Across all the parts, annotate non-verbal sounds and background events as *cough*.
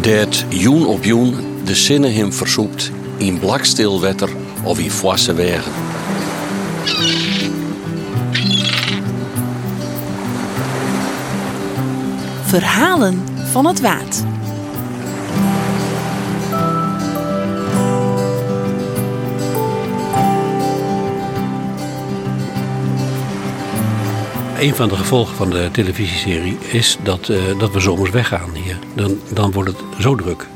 Dat joen op joen de zinnen hem versoept in blakstil wetter of in foisse wegen. Verhalen van het Waad. Een van de gevolgen van de televisieserie is dat, uh, dat we zomers weggaan hier. Dan, dan wordt het zo druk.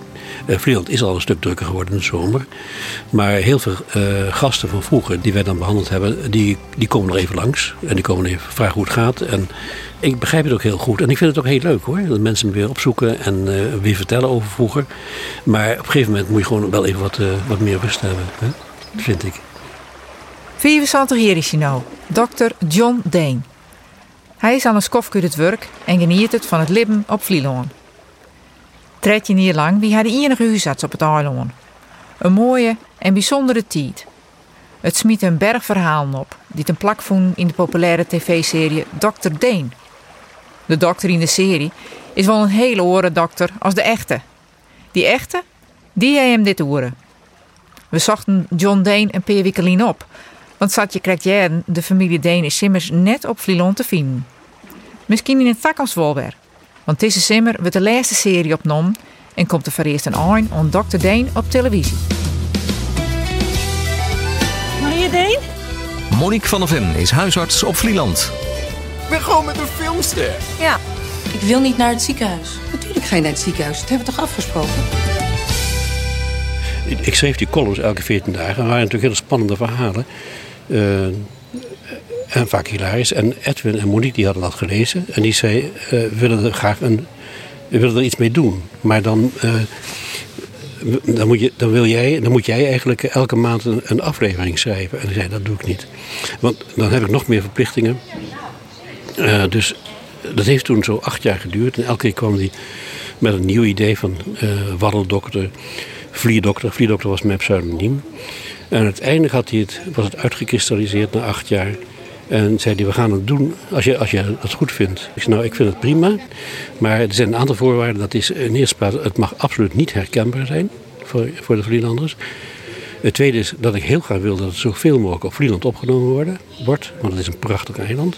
Uh, is al een stuk drukker geworden in de zomer. Maar heel veel uh, gasten van vroeger die wij dan behandeld hebben, die, die komen nog even langs. En die komen even vragen hoe het gaat. En ik begrijp het ook heel goed. En ik vind het ook heel leuk hoor. Dat mensen me weer opzoeken en weer vertellen over vroeger. Maar op een gegeven moment moet je gewoon wel even wat, wat meer rust hebben. Hè? Vind ik. 74 jaar is hij nou. Dr. John Deen. Hij is aan een skofkuur het werk en geniet het van het libben op Vlieland. Tredje jaar lang wie hij de enige huisarts op het eiland. Een mooie en bijzondere tijd. Het smiet een berg verhalen op, die een plak in de populaire tv-serie Dr. Deen. De dokter in de serie is wel een hele oren dokter als de echte. Die echte, die hij hem dit horen. We zochten John Deen een paar weken op, want zat je krijgt jaren de familie Deen is simmers net op Vlieland te vinden. Misschien in het toekomst wel weer. Want deze simmer wordt de laatste serie opgenomen en komt er voor eerst een on Dr. Deen op televisie. Maria Deen? Monique van der Ven is huisarts op Vlieland. Ik ben gewoon met een filmster. Ja, ik wil niet naar het ziekenhuis. Natuurlijk ga je naar het ziekenhuis. Dat hebben we toch afgesproken? Ik schreef die columns elke 14 dagen. Dat waren natuurlijk hele spannende verhalen. Uh, en vaak. En Edwin en Monique die hadden dat gelezen. En die zei, uh, willen er graag een, willen er iets mee doen. Maar dan, uh, dan, moet je, dan, wil jij, dan moet jij eigenlijk elke maand een, een aflevering schrijven. En ik zei, dat doe ik niet. Want dan heb ik nog meer verplichtingen. Uh, dus dat heeft toen zo acht jaar geduurd. En elke keer kwam hij met een nieuw idee van uh, waddeldokter, vlierdokter. Vlierdokter was mijn pseudoniem. En uiteindelijk had hij het, was het uitgekristalliseerd na acht jaar. En zei hij, we gaan het doen als je, als je het goed vindt. Ik zei, nou, ik vind het prima. Maar er zijn een aantal voorwaarden. Dat is in eerste plaats, het mag absoluut niet herkenbaar zijn voor, voor de Vlielanders. Het tweede is dat ik heel graag wil dat het zoveel mogelijk op Vlieland opgenomen worden, wordt. Want het is een prachtig eiland.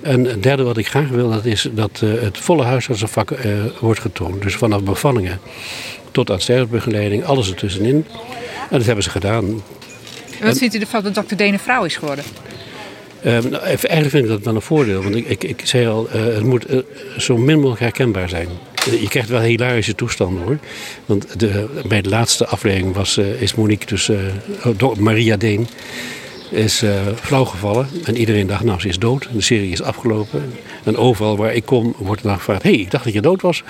En het derde wat ik graag wil, dat is dat uh, het volle huisartsenvak uh, wordt getoond. Dus vanaf bevallingen tot aan sterfbegeleiding, alles ertussenin. En dat hebben ze gedaan. En wat vindt u ervan dat dokter Deen een vrouw is geworden? Uh, nou, eigenlijk vind ik dat wel een voordeel. Want ik, ik, zei al, uh, het moet uh, zo min mogelijk herkenbaar zijn. Je krijgt wel hilarische toestanden hoor. Want de, bij de laatste aflevering was, is Monique, dus Maria Deen, is flauw gevallen. En iedereen dacht, nou ze is dood. De serie is afgelopen. En overal waar ik kom wordt dan gevraagd, hé, hey, ik dacht dat je dood was.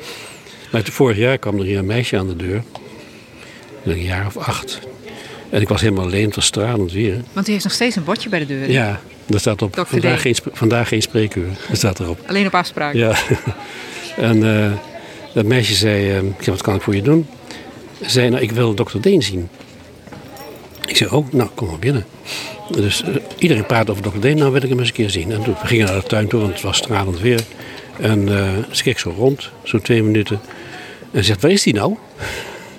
*laughs* maar vorig jaar kwam er hier een meisje aan de deur. Een jaar of acht. En ik was helemaal alleen, het was stralend weer. Want u heeft nog steeds een bordje bij de deur. Ja, daar staat op vandaag geen, vandaag geen spreekuur. *laughs* Staat erop. Alleen op afspraak? Ja. *laughs* en uh, dat meisje zei, uh, ik zei, wat kan ik voor je doen? Ze zei, nou, ik wil dokter Deen zien. Ik zei, oh, nou, kom maar binnen. Dus uh, iedereen praat over dokter Deen, nou wil ik hem eens een keer zien. En toen, we gingen naar de tuin toe, want het was stralend weer. En ze keek zo rond, zo'n twee minuten. En ze zegt, waar is die nou?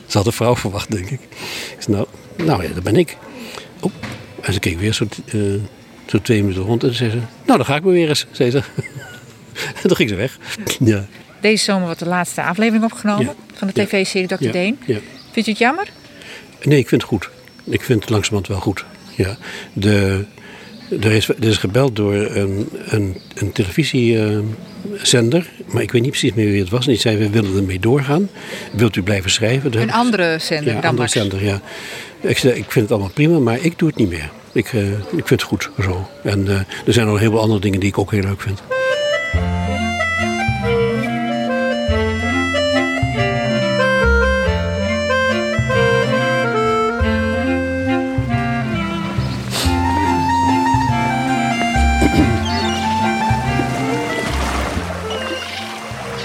Ze had een vrouw verwacht, denk ik. Ik zei, nou, nou ja, dat ben ik. Oh. En ze keek weer zo, uh, zo twee minuten rond en zei ze... Nou, dan ga ik maar weer eens, zei ze. *laughs* en toen ging ze weg. Ja. Deze zomer wordt de laatste aflevering opgenomen ja. van de tv-serie Dr. Ja. Deen. Ja. Vindt u het jammer? Nee, ik vind het goed. Ik vind het langzamerhand wel goed. Ja. De, er, is, er is gebeld door een, een, een televisiezender, maar ik weet niet precies meer wie het was. En die zei, we willen ermee doorgaan. Wilt u blijven schrijven? Een andere zender ja, dan andere zender, ja. Ik, zei, ik vind het allemaal prima, maar ik doe het niet meer. Ik, uh, ik vind het goed zo. En uh, er zijn nog heel veel andere dingen die ik ook heel leuk vind.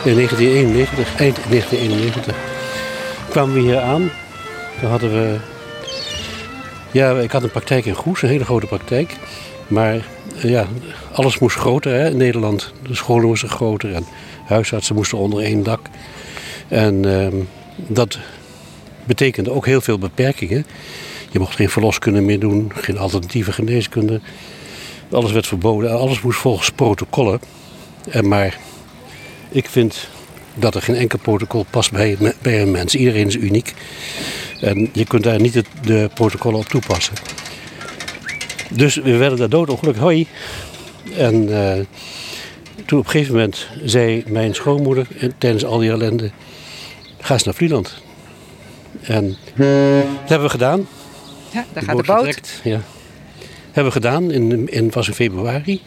In 1991, eind 1991 kwamen we hier aan. Toen hadden we... Ja, ik had een praktijk in Goes, een hele grote praktijk. Maar eh, ja, alles moest groter hè, in Nederland. De scholen moesten groter en huisartsen moesten onder één dak. En ehm, dat betekende ook heel veel beperkingen. Je mocht geen verloskunde meer doen, geen alternatieve geneeskunde. Alles werd verboden, alles moest volgens protocollen. En maar ik vind dat er geen enkel protocol past bij, bij een mens. Iedereen is uniek. En je kunt daar niet het, de protocollen op toepassen. Dus we werden daar doodongelukkig. Hoi. En uh, toen op een gegeven moment zei mijn schoonmoeder tijdens al die ellende... Ga eens naar Vlieland. En dat hebben we gedaan. Ja, daar gaat de boot. Getrekt, ja. Hebben we gedaan. In, in, was in februari.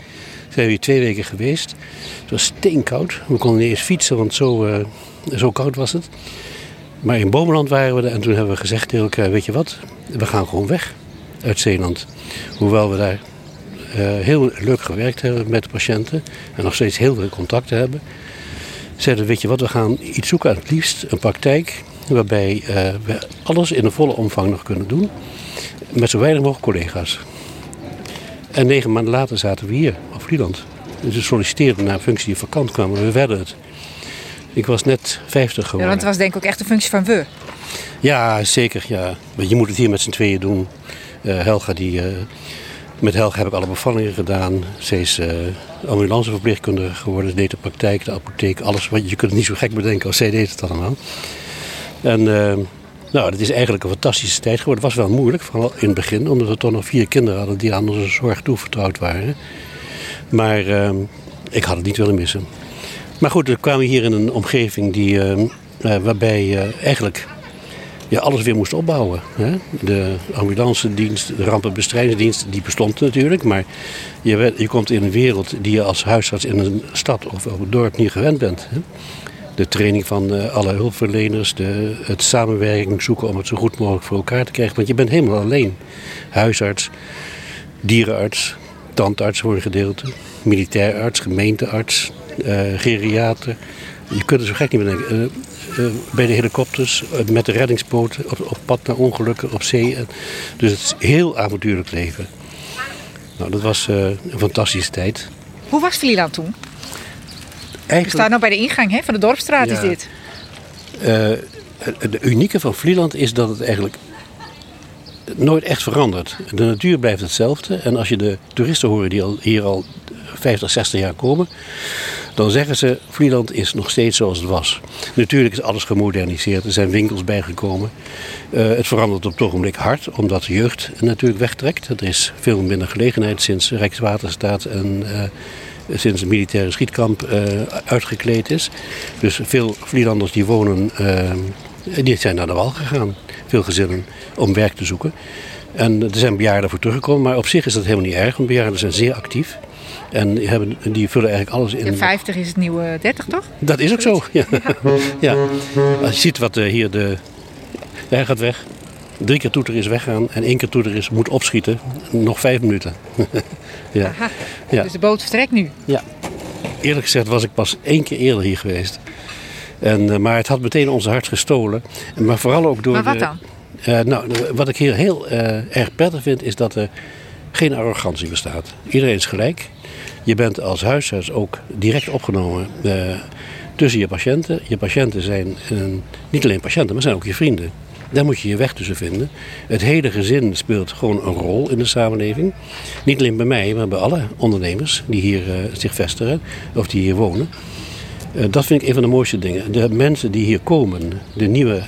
Zijn we hier twee weken geweest. Het was steenkoud. We konden niet eens fietsen, want zo, uh, zo koud was het. Maar in Bomeland waren we er en toen hebben we gezegd tegen elkaar... weet je wat, we gaan gewoon weg uit Zeeland. Hoewel we daar uh, heel leuk gewerkt hebben met de patiënten... en nog steeds heel veel contacten hebben... zeiden weet je wat, we gaan iets zoeken, het liefst een praktijk... waarbij uh, we alles in een volle omvang nog kunnen doen... met zo weinig mogelijk collega's. En negen maanden later zaten we hier, op Vlieland. Dus we solliciteerden naar een functie die vakant kwam we werden het. Ik was net 50 geworden. Ja, want het was denk ik ook echt een functie van we. Ja, zeker. Ja. Je moet het hier met z'n tweeën doen. Uh, Helga, die, uh, met Helga heb ik alle bevallingen gedaan. Ze is uh, ambulanceverpleegkundige geworden. Ze deed de praktijk, de apotheek, alles. Je kunt het niet zo gek bedenken als zij deed het allemaal. En nou, het is eigenlijk een fantastische tijd geworden. Het was wel moeilijk, vooral in het begin. Omdat we toch nog vier kinderen hadden die aan onze zorg toevertrouwd waren. Maar ik had het niet willen missen. Maar goed, we kwamen hier in een omgeving die, waarbij je eigenlijk ja, alles weer moest opbouwen. Hè? De ambulance dienst, de rampenbestrijdingsdienst, die bestond natuurlijk. Maar je, je komt in een wereld die je als huisarts in een stad of op een dorp niet gewend bent. Hè? De training van uh, alle hulpverleners, de, het samenwerking zoeken om het zo goed mogelijk voor elkaar te krijgen. Want je bent helemaal alleen. Huisarts, dierenarts, tandarts voor een gedeelte, militair arts, gemeentearts, uh, geriater. Je kunt het zo gek niet bedenken. Uh, uh, bij de helikopters, met de reddingsboten, op, pad naar ongelukken, op zee. Dus het is heel avontuurlijk leven. Nou, dat was een fantastische tijd. Hoe was Vlieland toen? Eigenlijk... We staan nou bij de ingang hè, van de Dorpstraat, ja, is dit. het unieke van Vlieland is dat het eigenlijk nooit echt verandert. De natuur blijft hetzelfde. En als je de toeristen hoort die al, hier al 50, 60 jaar komen, dan zeggen ze Vlieland is nog steeds zoals het was. Natuurlijk is alles gemoderniseerd, er zijn winkels bijgekomen. Uh, het verandert op het ogenblik hard, omdat de jeugd natuurlijk wegtrekt. Er is veel minder gelegenheid sinds Rijkswaterstaat en uh, sinds het militaire schietkamp uh, uitgekleed is. Dus veel Vlielanders die wonen, die zijn naar de wal gegaan, veel gezinnen, om werk te zoeken. En er zijn bejaarden voor teruggekomen, maar op zich is dat helemaal niet erg, want bejaarden zijn zeer actief. En die, hebben, die vullen eigenlijk alles in. De 50 is het nieuwe 30, toch? Dat is ook zo. Ja. ja. *laughs* Als je ziet wat uh, hier de. Hij gaat weg. Drie keer toeter is weggaan en één keer toeter is moet opschieten. Nog vijf minuten. *laughs* ja. Aha. ja. Dus de boot vertrekt nu? Ja. Eerlijk gezegd was ik pas één keer eerder hier geweest. En, uh, maar het had meteen onze hart gestolen. Maar vooral ook door. Maar wat dan? De, uh, nou, wat ik hier heel erg prettig vind, is dat er geen arrogantie bestaat. Iedereen is gelijk. Je bent als huisarts ook direct opgenomen uh, tussen je patiënten. Je patiënten zijn niet alleen patiënten, maar zijn ook je vrienden. Daar moet je je weg tussen vinden. Het hele gezin speelt gewoon een rol in de samenleving. Niet alleen bij mij, maar bij alle ondernemers die hier uh, zich vestigen of die hier wonen. dat vind ik een van de mooiste dingen. De mensen die hier komen, de nieuwe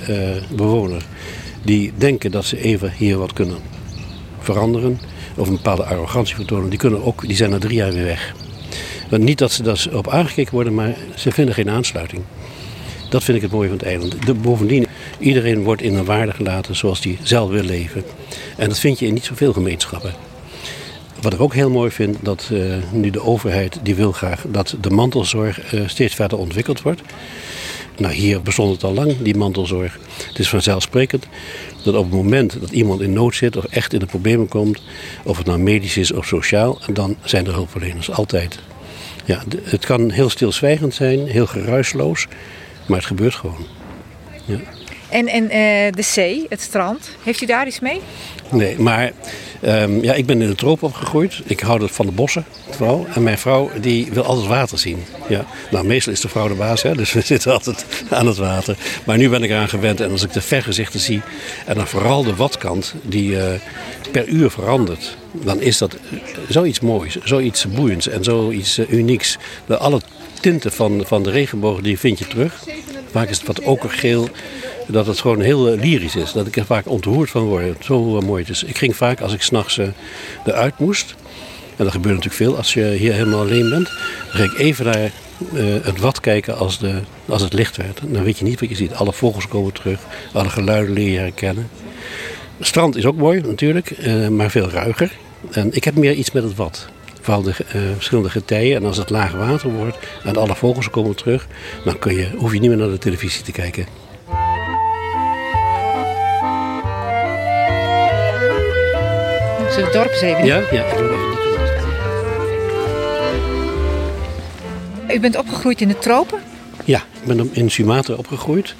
bewoners, die denken dat ze even hier wat kunnen veranderen of een bepaalde arrogantie vertonen, die, kunnen ook, die zijn na drie jaar weer weg. Want niet dat ze daar op aangekeken worden, maar ze vinden geen aansluiting. Dat vind ik het mooie van het eiland. De, bovendien, iedereen wordt in een waarde gelaten zoals hij zelf wil leven. En dat vind je in niet zoveel gemeenschappen. Wat ik ook heel mooi vind, dat uh, nu de overheid die wil graag dat de mantelzorg uh, steeds verder ontwikkeld wordt. Nou, hier bestond het al lang, die mantelzorg. Het is vanzelfsprekend dat op het moment dat iemand in nood zit of echt in de problemen komt, of het nou medisch is of sociaal, dan zijn er hulpverleners altijd. Ja, het kan heel stilzwijgend zijn, heel geruisloos, maar het gebeurt gewoon. Ja. En, en eh, de zee, het strand, heeft u daar iets mee? Nee, maar ehm, ja, ik ben in de tropen opgegroeid. Ik hou van de bossen, vooral. En mijn vrouw die wil altijd water zien. Ja. Nou, meestal is de vrouw de baas, hè, dus we *laughs* zitten altijd aan het water. Maar nu ben ik eraan gewend en als ik de vergezichten zie... en dan vooral de watkant die eh, per uur verandert... dan is dat zoiets moois, zoiets boeiends en zoiets uh, unieks. De, alle tinten van, van de regenboog die vind je terug. Vaak is het wat okergeel dat het gewoon heel uh, lyrisch is. Dat ik er vaak ontroerd van word. Zo uh, mooi het is. Ik ging vaak als ik s'nachts uh, eruit moest. En dat gebeurt natuurlijk veel als je hier helemaal alleen bent. Dan ging ik even naar het wat kijken als, de, als het licht werd. Dan weet je niet wat je ziet. Alle vogels komen terug. Alle geluiden leer je herkennen. Het strand is ook mooi natuurlijk. maar veel ruiger. En ik heb meer iets met het wat. Vooral de verschillende getijen. En als het laag water wordt en alle vogels komen terug. Dan kun je, hoef je niet meer naar de televisie te kijken. Zullen we het dorp eens even Ja, ja. U bent opgegroeid in de tropen? Ja, ik ben in Sumatra opgegroeid.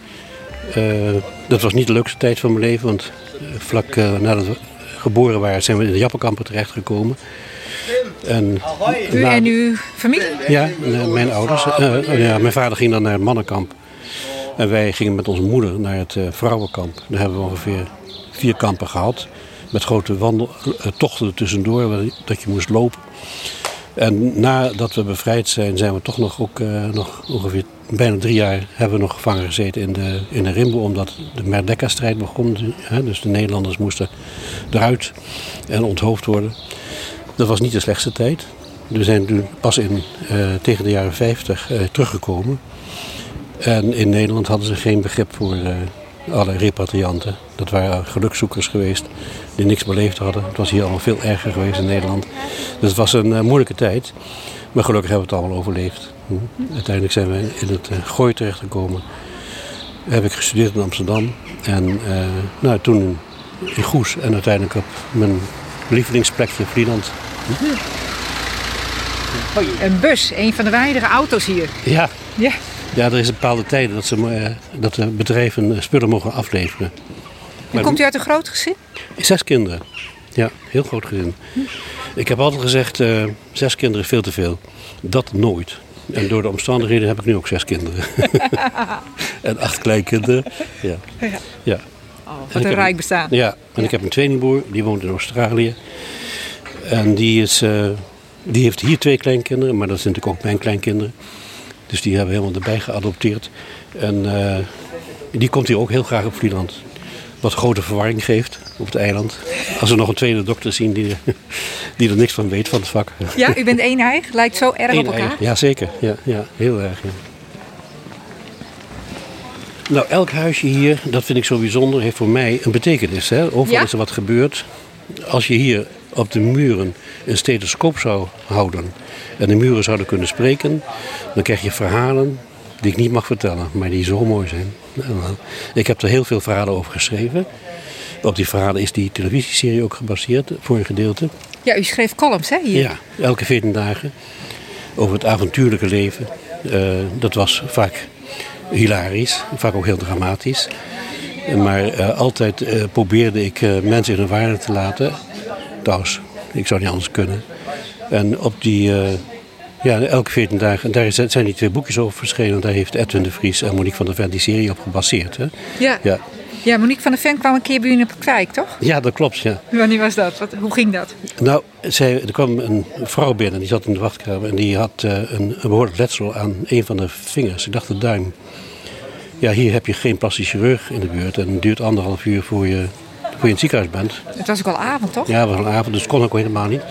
Uh, dat was niet de leukste tijd van mijn leven, want vlak uh, nadat we geboren waren zijn we in de Jappenkampen terechtgekomen. En, U en uw familie? Ja, mijn ouders. Uh, ja, mijn vader ging dan naar het mannenkamp. En wij gingen met onze moeder naar het vrouwenkamp. Daar hebben we ongeveer vier kampen gehad. Met grote wandeltochten er tussendoor, dat je moest lopen. En nadat we bevrijd zijn, zijn we toch nog, ook, uh, nog ongeveer bijna drie jaar hebben we nog gevangen gezeten in de, in de Rimbo. Omdat de Merdeka-strijd begon. Hè, dus de Nederlanders moesten eruit en onthoofd worden. Dat was niet de slechtste tijd. We zijn toen pas in, uh, tegen de jaren 50 uh, teruggekomen. En in Nederland hadden ze geen begrip voor alle repatrianten. Dat waren gelukzoekers geweest die niks beleefd hadden. Het was hier allemaal veel erger geweest in Nederland. Dus het was een moeilijke tijd. Maar gelukkig hebben we het allemaal overleefd. Hm. Uiteindelijk zijn we in het Gooi terechtgekomen. Heb ik gestudeerd in Amsterdam. En nou, toen in Goes en uiteindelijk op mijn lievelingsplekje Vlieland. Een bus, een van de weinige auto's hier. Ja. Ja. Ja, er is een bepaalde tijden dat, ze, dat de bedrijven spullen mogen afleveren. En komt u uit een groot gezin? Zes kinderen. Ja, heel groot gezin. Ik heb altijd gezegd, uh, zes kinderen is veel te veel. Dat nooit. En door de omstandigheden heb ik nu ook zes kinderen. *laughs* en acht kleinkinderen. Ja. ja. ja. Oh, wat een rijk bestaan. Ja, en ja. ik heb een tweelingbroer, die woont in Australië. En die, is, uh, die heeft hier twee kleinkinderen, maar dat zijn natuurlijk ook mijn kleinkinderen. Dus die hebben we helemaal erbij geadopteerd. En uh, die komt hier ook heel graag op Vlieland. Wat grote verwarring geeft op het eiland. Als we nog een tweede dokter zien die, *laughs* die er niks van weet van het vak. Ja, u bent eenheid, lijkt zo erg op elkaar. Ja, zeker. Ja, ja, heel erg. Ja. Nou, elk huisje hier, dat vind ik zo bijzonder, heeft voor mij een betekenis. Hè? Overal ja? is er wat gebeurd. Als je hier op de muren een stethoscoop zou houden en de muren zouden kunnen spreken, dan krijg je verhalen die ik niet mag vertellen, maar die zo mooi zijn. Ik heb er heel veel verhalen over geschreven. Op die verhalen is die televisieserie ook gebaseerd, voor een gedeelte. Ja, u schreef columns, hè? Hier? Ja, elke 14 dagen. Over het avontuurlijke leven. Uh, dat was vaak hilarisch, vaak ook heel dramatisch. Maar uh, altijd uh, probeerde ik mensen in hun waarde te laten. Trouwens, ik zou niet anders kunnen. En op die ja, elke 14 dagen. Daar zijn die twee boekjes over verschenen. Daar heeft Edwin de Vries en Monique van der Ven die serie op gebaseerd. Hè? Ja. ja. Ja, Monique van der Ven kwam een keer bij u op de kwijk, toch? Ja, dat klopt, ja. Wanneer was dat? Wat, hoe ging dat? Nou, zij, er kwam een vrouw binnen, die zat in de wachtkamer... en die had uh, een, een behoorlijk letsel aan een van de vingers. Ik dacht de duim. Ja, hier heb je geen plastisch chirurg in de buurt... en het duurt anderhalf uur voor je, voor je in het ziekenhuis bent. Het was ook al avond, toch? Ja, het was al avond, dus het kon ook helemaal niet.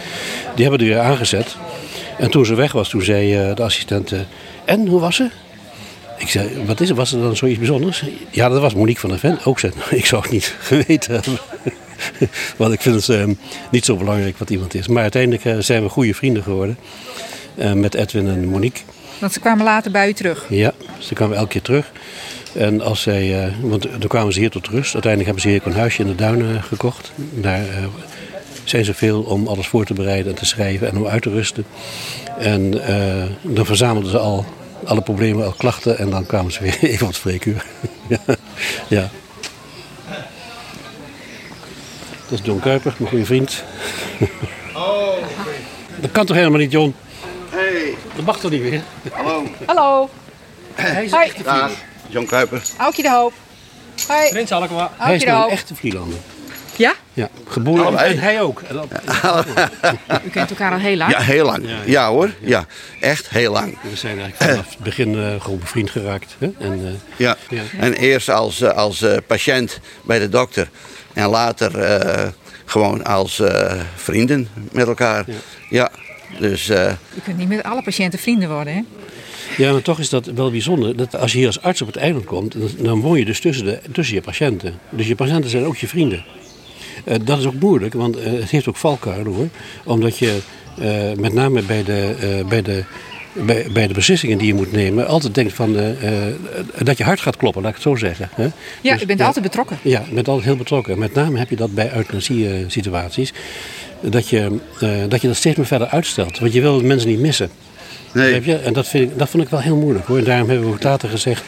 Die hebben er weer aangezet... En toen ze weg was, toen zei uh, de assistent... Uh, en, hoe was ze? Ik zei, wat is er? Was er dan zoiets bijzonders? Ja, dat was Monique van der Ven. Ook zei, *laughs* ik zou het niet *laughs* geweten hebben. *laughs* Want ik vind het uh, niet zo belangrijk wat iemand is. Maar uiteindelijk zijn we goede vrienden geworden. met Edwin en Monique. Want ze kwamen later bij u terug? Ja, ze kwamen elke keer terug. En als zij, want dan kwamen ze hier tot rust. Uiteindelijk hebben ze hier ook een huisje in de duinen gekocht. Daar zijn ze veel om alles voor te bereiden en te schrijven en om uit te rusten. En uh, dan verzamelden ze al alle problemen, al klachten en dan kwamen ze weer *laughs* even op het spreekuur. *laughs* ja. Dat is John Kuiper, mijn goede vriend. *laughs* Dat kan toch helemaal niet, John? Hey, Dat mag toch niet meer? hallo. Hallo, Hij is, Hoi. John Kuiper. Aukje de Hoop. Hoi. Prins Alkema. Hij is de nou een echte Vlielander. Ja? Ja, geboren. Allebei. En hij ook. Dat- *laughs* U kent elkaar al heel lang. Ja, heel lang. Ja, hoor. Ja, echt heel lang. We zijn eigenlijk vanaf het begin eh, gewoon bevriend geraakt. Hè? En, eh, Ja. Ja. En eerst als, eh, als eh, patiënt bij de dokter. En later eh, gewoon als eh, vrienden met elkaar. Ja. Dus eh, U kunt niet met alle patiënten vrienden worden, hè? Ja, maar toch is dat wel bijzonder. Dat als je hier als arts op het eiland komt, dan- woon je dus tussen, de, tussen je patiënten. Dus je patiënten zijn ook je vrienden. Eh, dat is ook moeilijk, want eh, het heeft ook valkuilen hoor. Omdat je eh, met name bij de, bij, de, bij, bij de beslissingen die je moet nemen, altijd denkt van, dat je hart gaat kloppen, laat ik het zo zeggen. Hè? Ja, Dus, u bent altijd betrokken. Ja, je bent altijd heel betrokken. Met name heb je dat bij euthanasie-situaties. Dat je, dat je dat steeds meer verder uitstelt. Want je wil mensen niet missen. Nee. Je? En dat, vind ik, dat vond ik wel heel moeilijk hoor. En daarom hebben we ook later gezegd: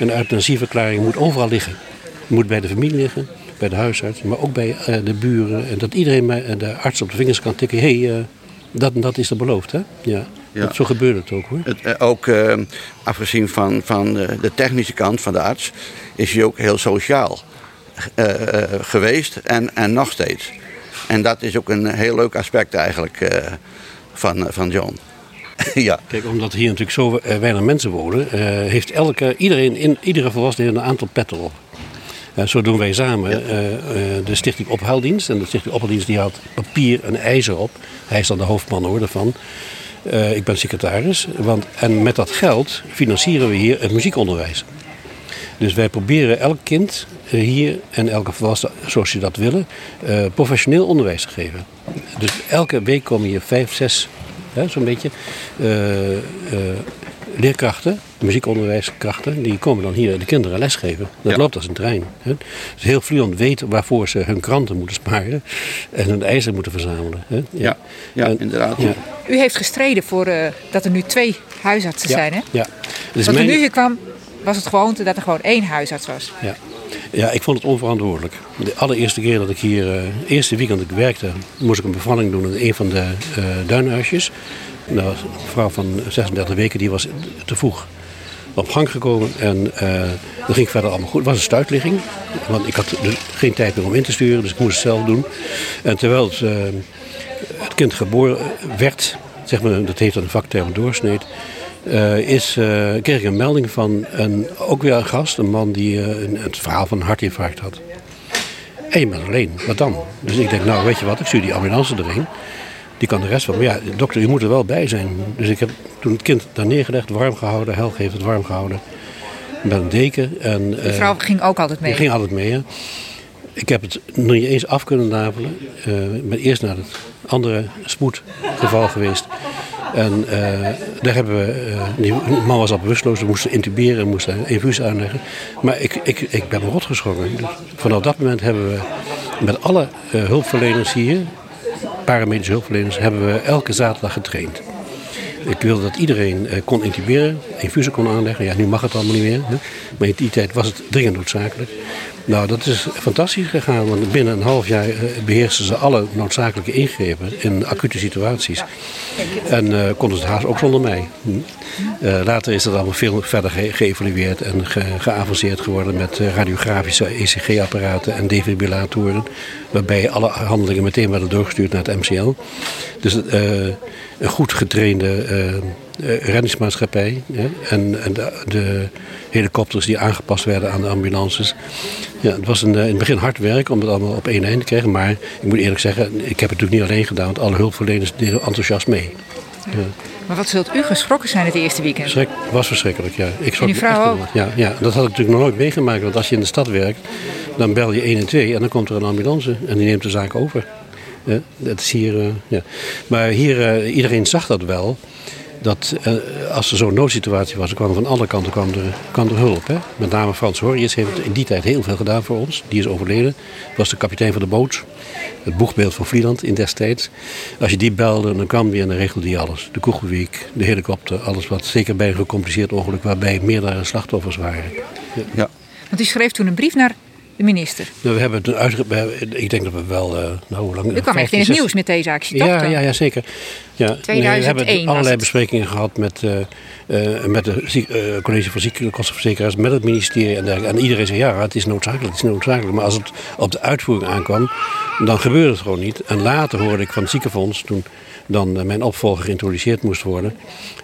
een euthanasieverklaring moet overal liggen. Het moet bij de familie liggen, bij de huisarts, maar ook bij eh, de buren. En dat iedereen bij eh, de arts op de vingers kan tikken: hé, hey, eh, dat en dat is er beloofd. Hè? Ja. Ja. Dat, zo gebeurt het ook hoor. Het, eh, ook eh, afgezien van, van de technische kant van de arts, is hij ook heel sociaal eh, geweest en, en nog steeds. En dat is ook een heel leuk aspect eigenlijk van, van John. *laughs* ja. Kijk, omdat hier natuurlijk zo eh, weinig mensen wonen, eh, heeft elke, iedereen, in, iedere volwassene heeft een aantal petten op. Eh, zo doen wij samen de Stichting Ophaaldienst. En de Stichting Ophaaldienst die had papier en ijzer op. Hij is dan de hoofdman hoor, daarvan. Ik ben secretaris. Want, en met dat geld financieren we hier het muziekonderwijs. Dus wij proberen elk kind hier en elke volwassene, zoals je dat willen, professioneel onderwijs te geven. Dus elke week komen hier vijf, zes, zo'n beetje, eh, eh, leerkrachten, muziekonderwijskrachten, die komen dan hier de kinderen lesgeven. Dat Ja. loopt als een trein. Hè. Dus heel Vlieland weet waarvoor ze hun kranten moeten sparen en hun ijzer moeten verzamelen. Hè. Ja, ja, En- inderdaad. Ja, U heeft gestreden voor eh, dat er nu twee huisartsen ja, zijn, hè? ja. Dus Want toen mijn- u hier kwam, was het gewoonte dat er gewoon één huisarts was. Ja. Ja, ik vond het onverantwoordelijk. De allereerste keer dat ik hier, eh eerste weekend ik werkte, moest ik een bevalling doen in een van de eh duinhuisjes. Nou, een vrouw van 36 weken die was te vroeg op gang gekomen en eh dat ging verder allemaal goed. Het was een stuitligging, want ik had dus geen tijd meer om in te sturen, dus ik moest het zelf doen. En terwijl het, het kind geboren werd, zeg maar, dat heet dan een vakterm doorsneed, eh, is, eh, kreeg ik een melding van een, ook weer een gast, een man die eh, een, het verhaal van een hartinfarct had. En je bent alleen, wat dan? Dus ik denk, nou weet je wat, ik stuur die ambulance erheen. Die kan de rest van. Maar ja, dokter, u moet er wel bij zijn. Dus ik heb toen het kind daar neergelegd, warm gehouden. Helg heeft het warm gehouden. Met een deken. En, De vrouw ging ook altijd mee. die ging altijd mee. Hè. Ik heb het nog niet eens af kunnen napelen. Ik ben eerst naar het andere spoedgeval geweest. En eh, daar hebben we. eh, die man was al bewusteloos, we moesten intuberen en moesten infuus aanleggen. Maar ik, ik, ik ben me rot. Dus vanaf dat moment hebben we met alle eh, hulpverleners hier, paramedische hulpverleners, hebben we elke zaterdag getraind. Ik wilde dat iedereen kon intuberen, infusen kon aanleggen. Ja, nu mag het allemaal niet meer. Hè? Maar in die tijd was het dringend noodzakelijk. Nou, dat is fantastisch gegaan, want binnen een half jaar eh, beheersten ze alle noodzakelijke ingrepen in acute situaties. En eh, konden ze het haast ook zonder mij. Hm. Eh, later is dat allemaal veel verder ge- geëvalueerd en ge- geavanceerd geworden met radiografische ECG-apparaten en defibrillatoren. Waarbij alle handelingen meteen werden doorgestuurd naar het MCL. Dus een goed getrainde reddingsmaatschappij en, en de, de helikopters die aangepast werden aan de ambulances. Ja, het was een, eh, in het begin hard werk om het allemaal op één eind te krijgen. Maar ik moet eerlijk zeggen, ik heb het natuurlijk niet alleen gedaan, want alle hulpverleners deden enthousiast mee. Ja. Maar wat zult u geschrokken zijn het eerste weekend? Schrik, was verschrikkelijk, ja. Ik schrok En uw me echt vrouw. Ja, ja, dat had ik natuurlijk nog nooit meegemaakt. Want als je in de stad werkt, dan bel je 1 en 2 en dan komt er een ambulance en die neemt de zaak over. Ja, dat is hier, eh, ja. Maar hier, eh, iedereen zag dat wel. Dat eh, als er zo'n noodsituatie was, er kwam van alle kanten kwam er, kwam er hulp. Hè? Met name Frans Horrius heeft in die tijd heel veel gedaan voor ons. Die is overleden. Was de kapitein van de boot. Het boegbeeld van Vlieland in destijds. Als je die belde, dan kwam die en dan regelde die alles. De Koegelweek, de helikopter, alles wat. Zeker bij een gecompliceerd ongeluk waarbij meerdere slachtoffers waren. Ja. Ja. Want u schreef toen een brief naar de minister. Nou, we hebben het Ik denk dat we wel... eh nou, hoe lang? U kwam echt in het 15, nieuws met deze actie, toch? Ja, ja, ja, zeker. Ja, nee, we 2001 hebben allerlei besprekingen gehad met, eh, met de college van ziekenkostenverzekeraars, met het ministerie en dergelijke. En iedereen zei ja, het is noodzakelijk, het is noodzakelijk. Maar als het op de uitvoering aankwam, dan gebeurde het gewoon niet. En later hoorde ik van het ziekenfonds, toen dan eh, mijn opvolger geïntroduceerd moest worden,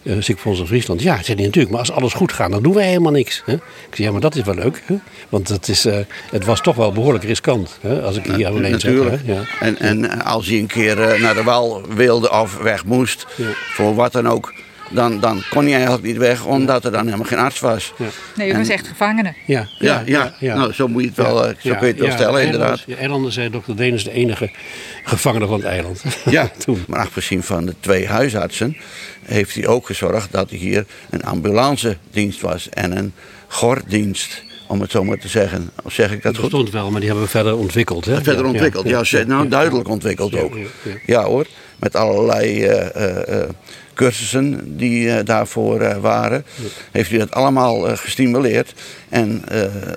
eh ziekenfonds in Friesland. Ja, zei hij natuurlijk, maar als alles goed gaat, dan doen wij helemaal niks. Hè? Ik zei ja, maar dat is wel leuk. Hè? Want dat is, eh, het was toch wel behoorlijk riskant, hè? als ik hier alleen zeg. Natuurlijk. Hè? Ja. En, en als hij een keer naar de wal wilde of weg moest, Ja. voor wat dan ook, dan, dan kon hij eigenlijk niet weg, omdat er dan helemaal geen arts was. Ja. Nee, u was echt gevangene. Ja, Ja, ja, Nou, zo moet je het wel, eh, zo kun je het wel stellen, inderdaad. Ja, eilanden zei dokter Deen is de enige gevangene van het eiland. *laughs* Ja, *laughs* Toen. maar afgezien van de twee huisartsen heeft hij ook gezorgd dat er hier een ambulancedienst was en een gorddienst, om het zo maar te zeggen. Of zeg ik dat Dat goed? bestond wel, maar die hebben we verder ontwikkeld. Hè? Verder Ja, ontwikkeld, ja, nou ja. duidelijk ontwikkeld ook. ja, ja. Ja hoor, met allerlei eh, eh, eh, cursussen die eh, daarvoor eh, waren. Heeft u dat allemaal eh, gestimuleerd en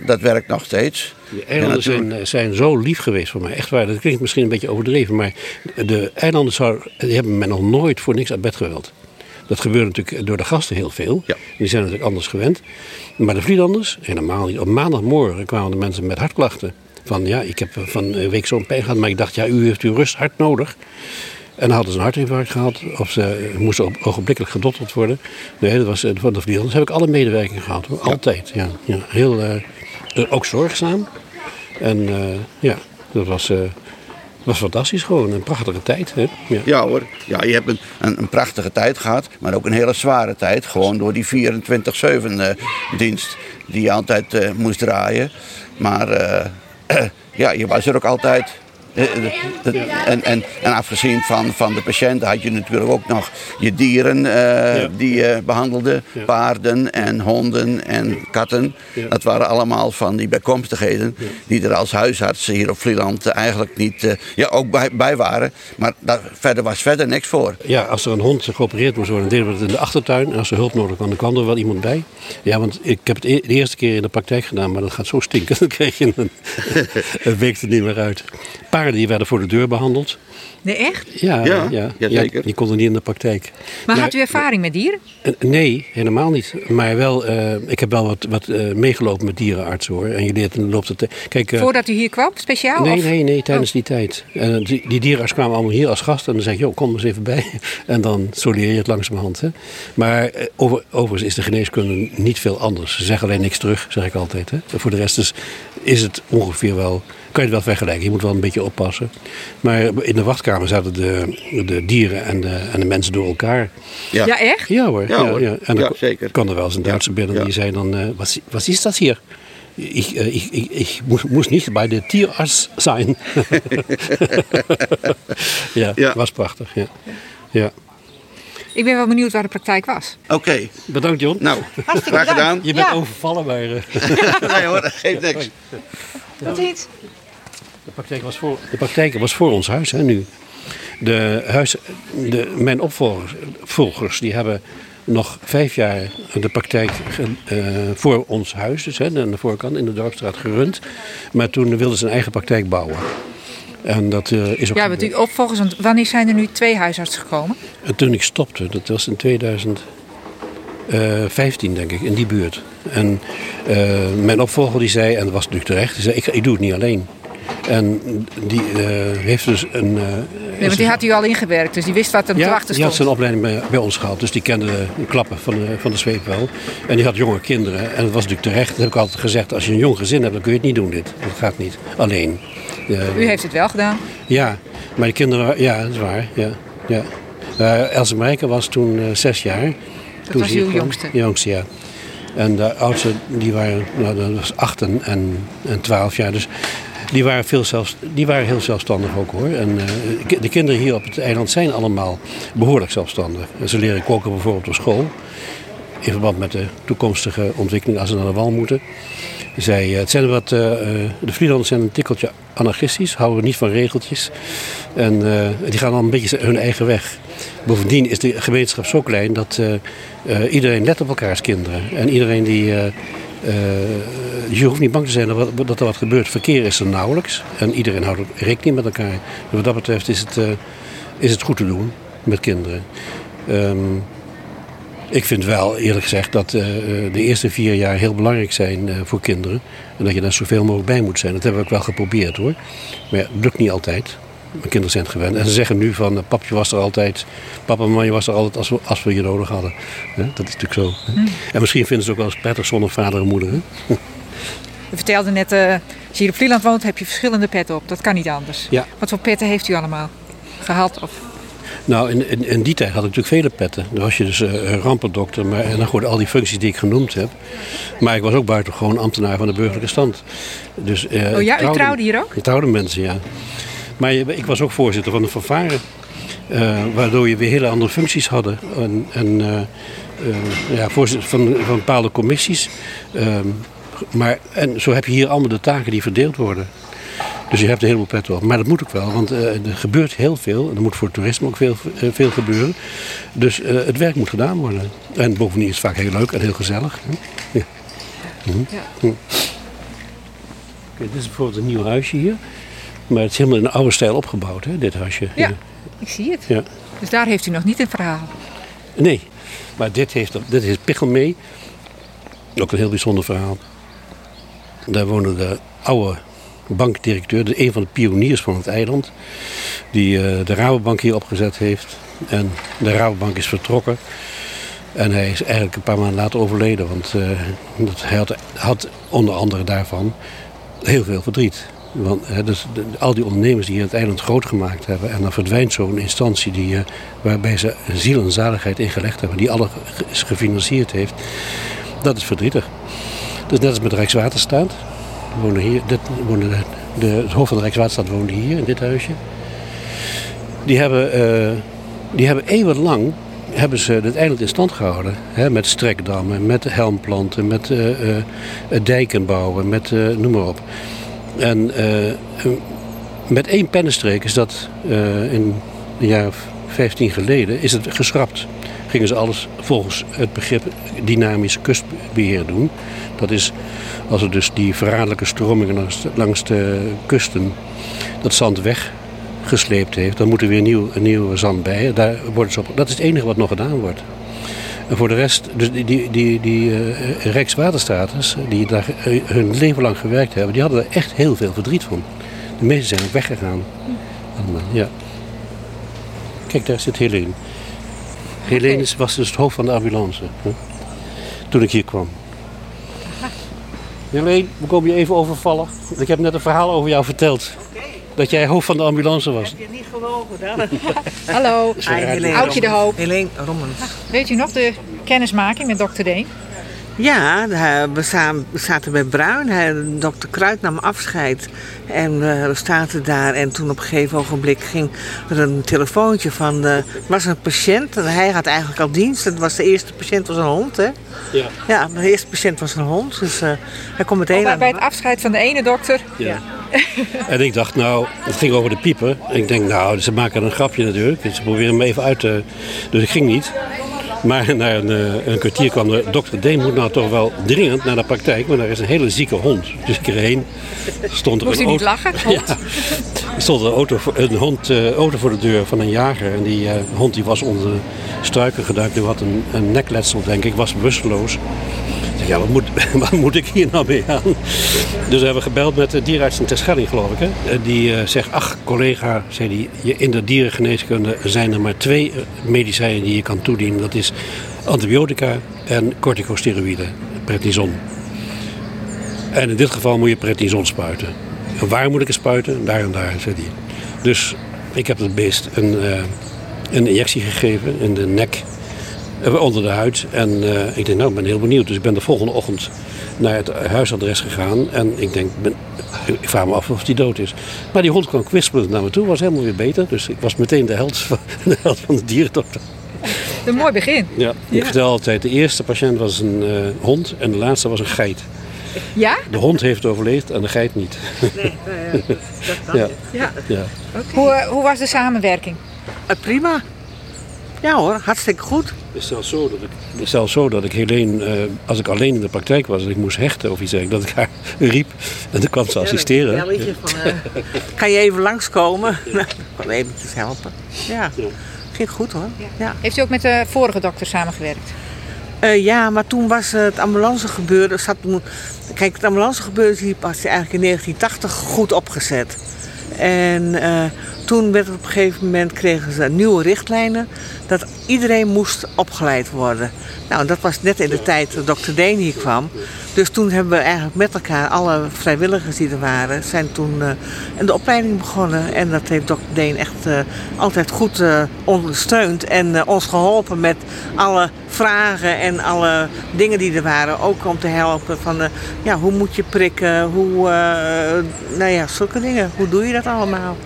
dat werkt nog steeds. De eilanden natuurlijk. zijn, zijn zo lief geweest voor mij. Echt waar, dat klinkt misschien een beetje overdreven. Maar de eilanden hebben mij nog nooit voor niks uit bed gewild. Dat gebeurt natuurlijk door de gasten heel veel. Ja. Die zijn natuurlijk anders gewend. Maar de Vlielanders, helemaal niet. Op maandagmorgen kwamen de mensen met hartklachten. Van ja, ik heb van een week zo'n pijn gehad. Maar ik dacht, ja, u heeft uw rust hard nodig. En hadden ze een hartinfarct gehad. Of ze moesten op, ogenblikkelijk gedotterd worden. Nee, dat was van de Vlielanders. heb ik alle medewerking gehad. Hoor. Altijd, ja. ja. Heel, eh, eh, ook zorgzaam. En eh, ja, dat was, was fantastisch gewoon. Een prachtige tijd. Hè? Ja. Ja hoor, ja, je hebt een, een, een prachtige tijd gehad, maar ook een hele zware tijd. Gewoon door die 24-7 eh, dienst die je altijd moest draaien. Maar *clears throat* ja, je was er ook altijd. Eh, eh, eh, En, en, en afgezien van, van de patiënten had je natuurlijk ook nog je dieren Ja. die je behandelde. Ja. Paarden en honden en katten. Ja. Dat waren allemaal van die bijkomstigheden die er als huisartsen hier op Vlieland eigenlijk niet, ja, ook bij, bij waren. Maar daar, verder was verder niks voor. Ja, als er een hond geopereerd moest worden, deden we het in de achtertuin. En als er hulp nodig was, dan kwam er wel iemand bij. Ja, want ik heb het e- de eerste keer in de praktijk gedaan, maar dat gaat zo stinken. *laughs* Dan kreeg je een, *laughs* een week er niet meer uit. Paarden die werden voor de deur behandeld. Nee, echt? Ja, Ja, ja, ja, zeker. die konden niet in de praktijk. Maar had u ervaring met dieren? Eh, Nee, helemaal niet. Maar wel, eh, ik heb wel wat, wat eh, meegelopen met dierenartsen hoor. En je leert in de loop der tijd. Kijk, eh, Voordat u hier kwam, speciaal? Nee, of? nee, nee, tijdens die tijd. En die, die dierenarts kwamen allemaal hier als gast. En dan zeg je, joh, kom eens even bij. *laughs* En dan zo leer je het langzamerhand. Hè. Maar over, overigens is de geneeskunde niet veel anders. Ze zeggen alleen niks terug, zeg ik altijd. Hè. En voor de rest is, is het ongeveer wel... Kan je het wel vergelijken. Je moet wel een beetje oppassen. Maar in de wachtkamer zaten de, de dieren en de, en de mensen door elkaar. Ja. Ja, echt? Ja hoor. Ja, hoor. En dan Ja, zeker. kwam er wel eens een Duitse binnen ja. die zei dan... eh, wat, wat is dat hier? Ik, eh, ik, ik, ik moest, niet bij de tierarts zijn. *laughs* ja, Ja. was prachtig. Ja. Ja. Ik ben wel benieuwd waar de praktijk was. Oké, Bedankt John. nou, graag gedaan. Je bent Ja. overvallen bij eh, *laughs* Nee hoor, dat geeft niks. Tot ziens. De praktijk. Was voor, de praktijk was voor ons huis hè, nu. De huis, de, mijn opvolgers volgers, die hebben nog vijf jaar de praktijk eh, voor ons huis, dus hè, aan de voorkant in de Dorpstraat gerund. Maar toen wilden ze een eigen praktijk bouwen. En dat eh, is ook Ja, want u opvolgers, want wanneer zijn er nu twee huisartsen gekomen? En toen ik stopte, dat was in 2015 denk ik, in die buurt. En eh, mijn opvolger die zei, en dat was natuurlijk terecht, die zei ik, ik doe het niet alleen. En die eh, heeft dus een... eh, Nee, want die had u al ingewerkt, dus die wist wat er te ja, wachten die had stond. zijn opleiding bij, bij ons gehad, dus die kende de klappen van de, van de zweep wel. En die had jonge kinderen. En dat was natuurlijk terecht, dat heb ik altijd gezegd, als je een jong gezin hebt, dan kun je het niet doen dit. Dat gaat niet, alleen. U heeft het wel gedaan. ja, maar de kinderen, ja, dat is waar. Ja, ja. Eh, Else Marijke was toen zes jaar. toen was uw jongste? Jongste, ja. En de oudste, die waren, nou, dat was acht en, en, en twaalf jaar. Dus die waren, veel zelfs, die waren heel zelfstandig ook hoor. En eh, de kinderen hier op het eiland zijn allemaal behoorlijk zelfstandig. Ze leren koken bijvoorbeeld op school. In verband met de toekomstige ontwikkeling als ze naar de wal moeten. Zij, eh, het zijn wat, eh, de Vlielanders zijn een tikkeltje anarchistisch, houden niet van regeltjes. En die gaan al een beetje hun eigen weg. Bovendien is de gemeenschap zo klein dat iedereen let op elkaars kinderen. En iedereen die, eh, je hoeft niet bang te zijn dat, er wat gebeurt. Verkeer is er nauwelijks en iedereen houdt rekening met elkaar. En wat dat betreft is het, uh, is het goed te doen met kinderen. Um, ik vind wel, eerlijk gezegd, dat uh, de eerste vier jaar heel belangrijk zijn voor kinderen. En dat je daar zoveel mogelijk bij moet zijn. Dat hebben we ook wel geprobeerd hoor. Maar ja, lukt niet altijd. Mijn kinderen zijn het gewend. En ze zeggen nu van, uh, papje was er altijd, papa en mama was er altijd als we, als we je nodig hadden. dat is natuurlijk zo. Hm. En misschien vinden ze het ook wel eens prettig zonder vader en moeder. Hè? Je vertelde net, als je hier op Vlieland woont, heb je verschillende petten op. Dat kan niet anders. Ja. Wat voor petten heeft u allemaal gehad? Of nou, in, in, in, die tijd had ik natuurlijk vele petten. Dan was je dus uh, rampendokter maar, en dan gewoon al die functies die ik genoemd heb. Maar ik was ook buitengewoon ambtenaar van de burgerlijke stand. Dus, uh, oh ja, trouwde, u trouwde hier ook? Ik trouwde mensen, ja. Maar ik was ook voorzitter van de fanfare. Uh, waardoor je weer hele andere functies hadden. En, en ja, voorzitter van, van bepaalde commissies. Ehm, maar, en zo heb je hier allemaal de taken die verdeeld worden. Dus je hebt een heleboel pet op. Maar dat moet ook wel, want uh, er gebeurt heel veel. Er moet voor toerisme ook veel, uh, veel gebeuren. Dus uh, het werk moet gedaan worden. En bovendien is het vaak heel leuk en heel gezellig. Ja. Mhm. ja. Hm. dit is bijvoorbeeld een nieuw huisje hier. Maar het is helemaal in de oude stijl opgebouwd, hè, dit huisje. Ja, ik zie het. Ja. Dus daar heeft u nog niet een verhaal? Nee, maar dit heeft, dit heeft Pichel mee. Ook een heel bijzonder verhaal. Daar wonen de oude bankdirecteur, een van de pioniers van het eiland. Die uh, de Rabobank hier opgezet heeft. En de Rabobank is vertrokken. En hij is eigenlijk een paar maanden later overleden. Want uh, dat, hij had, had, onder andere daarvan heel veel verdriet. Want dus de, al die ondernemers die hier het eiland groot gemaakt hebben. En dan verdwijnt zo'n instantie die, uh, waarbij ze ziel en zaligheid ingelegd hebben. Die alles gefinancierd heeft. Dat is verdrietig. Dus net als met Rijkswaterstaat wonen hier, dit, wonen de, de, het hoofd van Rijkswaterstaat woonde hier in dit huisje. Die hebben, uh, die hebben eeuwenlang hebben ze het eiland in stand gehouden. Hè, met strekdammen, met helmplanten, met uh, dijken bouwen, met noem maar op. En met één pennenstreek is dat in een jaar of 15 geleden is het geschrapt. Gingen ze alles volgens het begrip dynamisch kustbeheer doen. Dat is als er dus die verraderlijke stromingen langs de, kusten dat zand weggesleept heeft, dan moet er weer nieuw, nieuw zand bij. Daar wordt op, dat is het enige wat nog gedaan wordt. En voor de rest, dus die, die, die, die uh, Rijkswaterstaters, die daar uh, hun leven lang gewerkt hebben, die hadden er echt heel veel verdriet van. De meesten zijn ook weggegaan. Allemaal, ja. Kijk, daar zit Helene. Helene was dus het hoofd van de ambulance. Hè? Toen ik hier kwam. Helene, we komen je even overvallen. Ik heb net een verhaal over jou verteld. Dat jij hoofd van de ambulance was. Heb je niet gelogen dan? *laughs* Hallo, Oudje de Hoop. Helene Rommens. Weet u nog de kennismaking met dokter Deen? Ja, we zaten bij Bruin. Dokter Kruid nam afscheid. En eh, we zaten daar. En toen op een gegeven ogenblik ging er een telefoontje van... Er was een patiënt. En hij had eigenlijk al dienst. Het was de eerste patiënt was een hond, hè? Ja. Ja, de eerste patiënt was een hond. Dus uh, hij komt meteen oh, bij, het afscheid van de ene dokter. Ja. *laughs* en ik dacht, nou, het ging over de piepen. En ik denk, nou, ze maken een grapje natuurlijk. Ze proberen hem even uit te... Dus ik ging niet. Maar *laughs* na een, eh, een, kwartier kwam de dokter Deen moet nou toch wel dringend naar de praktijk, want daar is een hele zieke hond. Dus ik erheen. Stond er Moest een niet lachen? *laughs* Ja, er stond een, auto, een hond, uh, auto voor de deur van een jager. En die uh, hond die was onder struiken geduikt. Die had een, een nekletsel, denk ik, was bewusteloos ja, wat moet, *laughs* wat moet ik hier nou mee aan? Dus we hebben gebeld met de dierenarts in Terschelling, geloof ik. Hè? Die uh, zegt, ach collega, zei die, in de dierengeneeskunde zijn er maar twee eh, medicijnen die je kan toedienen. Dat is antibiotica en corticosteroïden, prednison. En in dit geval moet je prednison spuiten. En waar moet ik het spuiten? Daar en daar, zei hij. Dus ik heb het beest een, een injectie gegeven in de nek eh, onder de huid. En uh, ik denk, nou, ik ben heel benieuwd. Dus ik ben de volgende ochtend naar het huisadres gegaan. En ik denk, ben, ik vraag me af of die dood is. Maar die hond kwam kwispelend naar me toe, was helemaal weer beter. Dus ik was meteen de held van *laughs* de, held van de dierendokter. Een mooi begin. Ja, ik vertel altijd, de eerste patiënt was een uh, hond en de laatste was een geit. Ja? De hond heeft overleefd en de geit niet. Nee, uh, dat kan ja. Ja. ja. Okay. Hoe, hoe was de samenwerking? prima. Ja hoor, hartstikke goed. Het is zelfs zo dat ik, het is zelfs zo dat ik Helene, eh, als ik alleen in de praktijk was en ik moest hechten of iets dergelijks, dat ik haar *laughs* riep en dan kwam ze assisteren. Ja, belletje van, eh, *laughs* kan je even langskomen? Nou, ik kan eventjes helpen. Ja, ging goed hoor. Ja. Heeft u ook met de vorige dokter samengewerkt? Eh, ja, maar toen was het ambulancegebeuren. Zat toen, kijk, het ambulancegebeuren die was eigenlijk in 1980 goed opgezet. En eh, toen werd op een gegeven moment kregen ze nieuwe richtlijnen dat iedereen moest opgeleid worden. Nou, dat was net in de tijd dat dokter Deen hier kwam. Dus toen hebben we eigenlijk met elkaar, alle vrijwilligers die er waren, zijn toen uh, de opleiding begonnen. En dat heeft dokter Deen echt uh, altijd goed uh, ondersteund en ons geholpen met alle vragen en alle dingen die er waren. Ook om te helpen van, ja, hoe moet je prikken, hoe, nou ja, zulke dingen. Hoe doe je dat allemaal?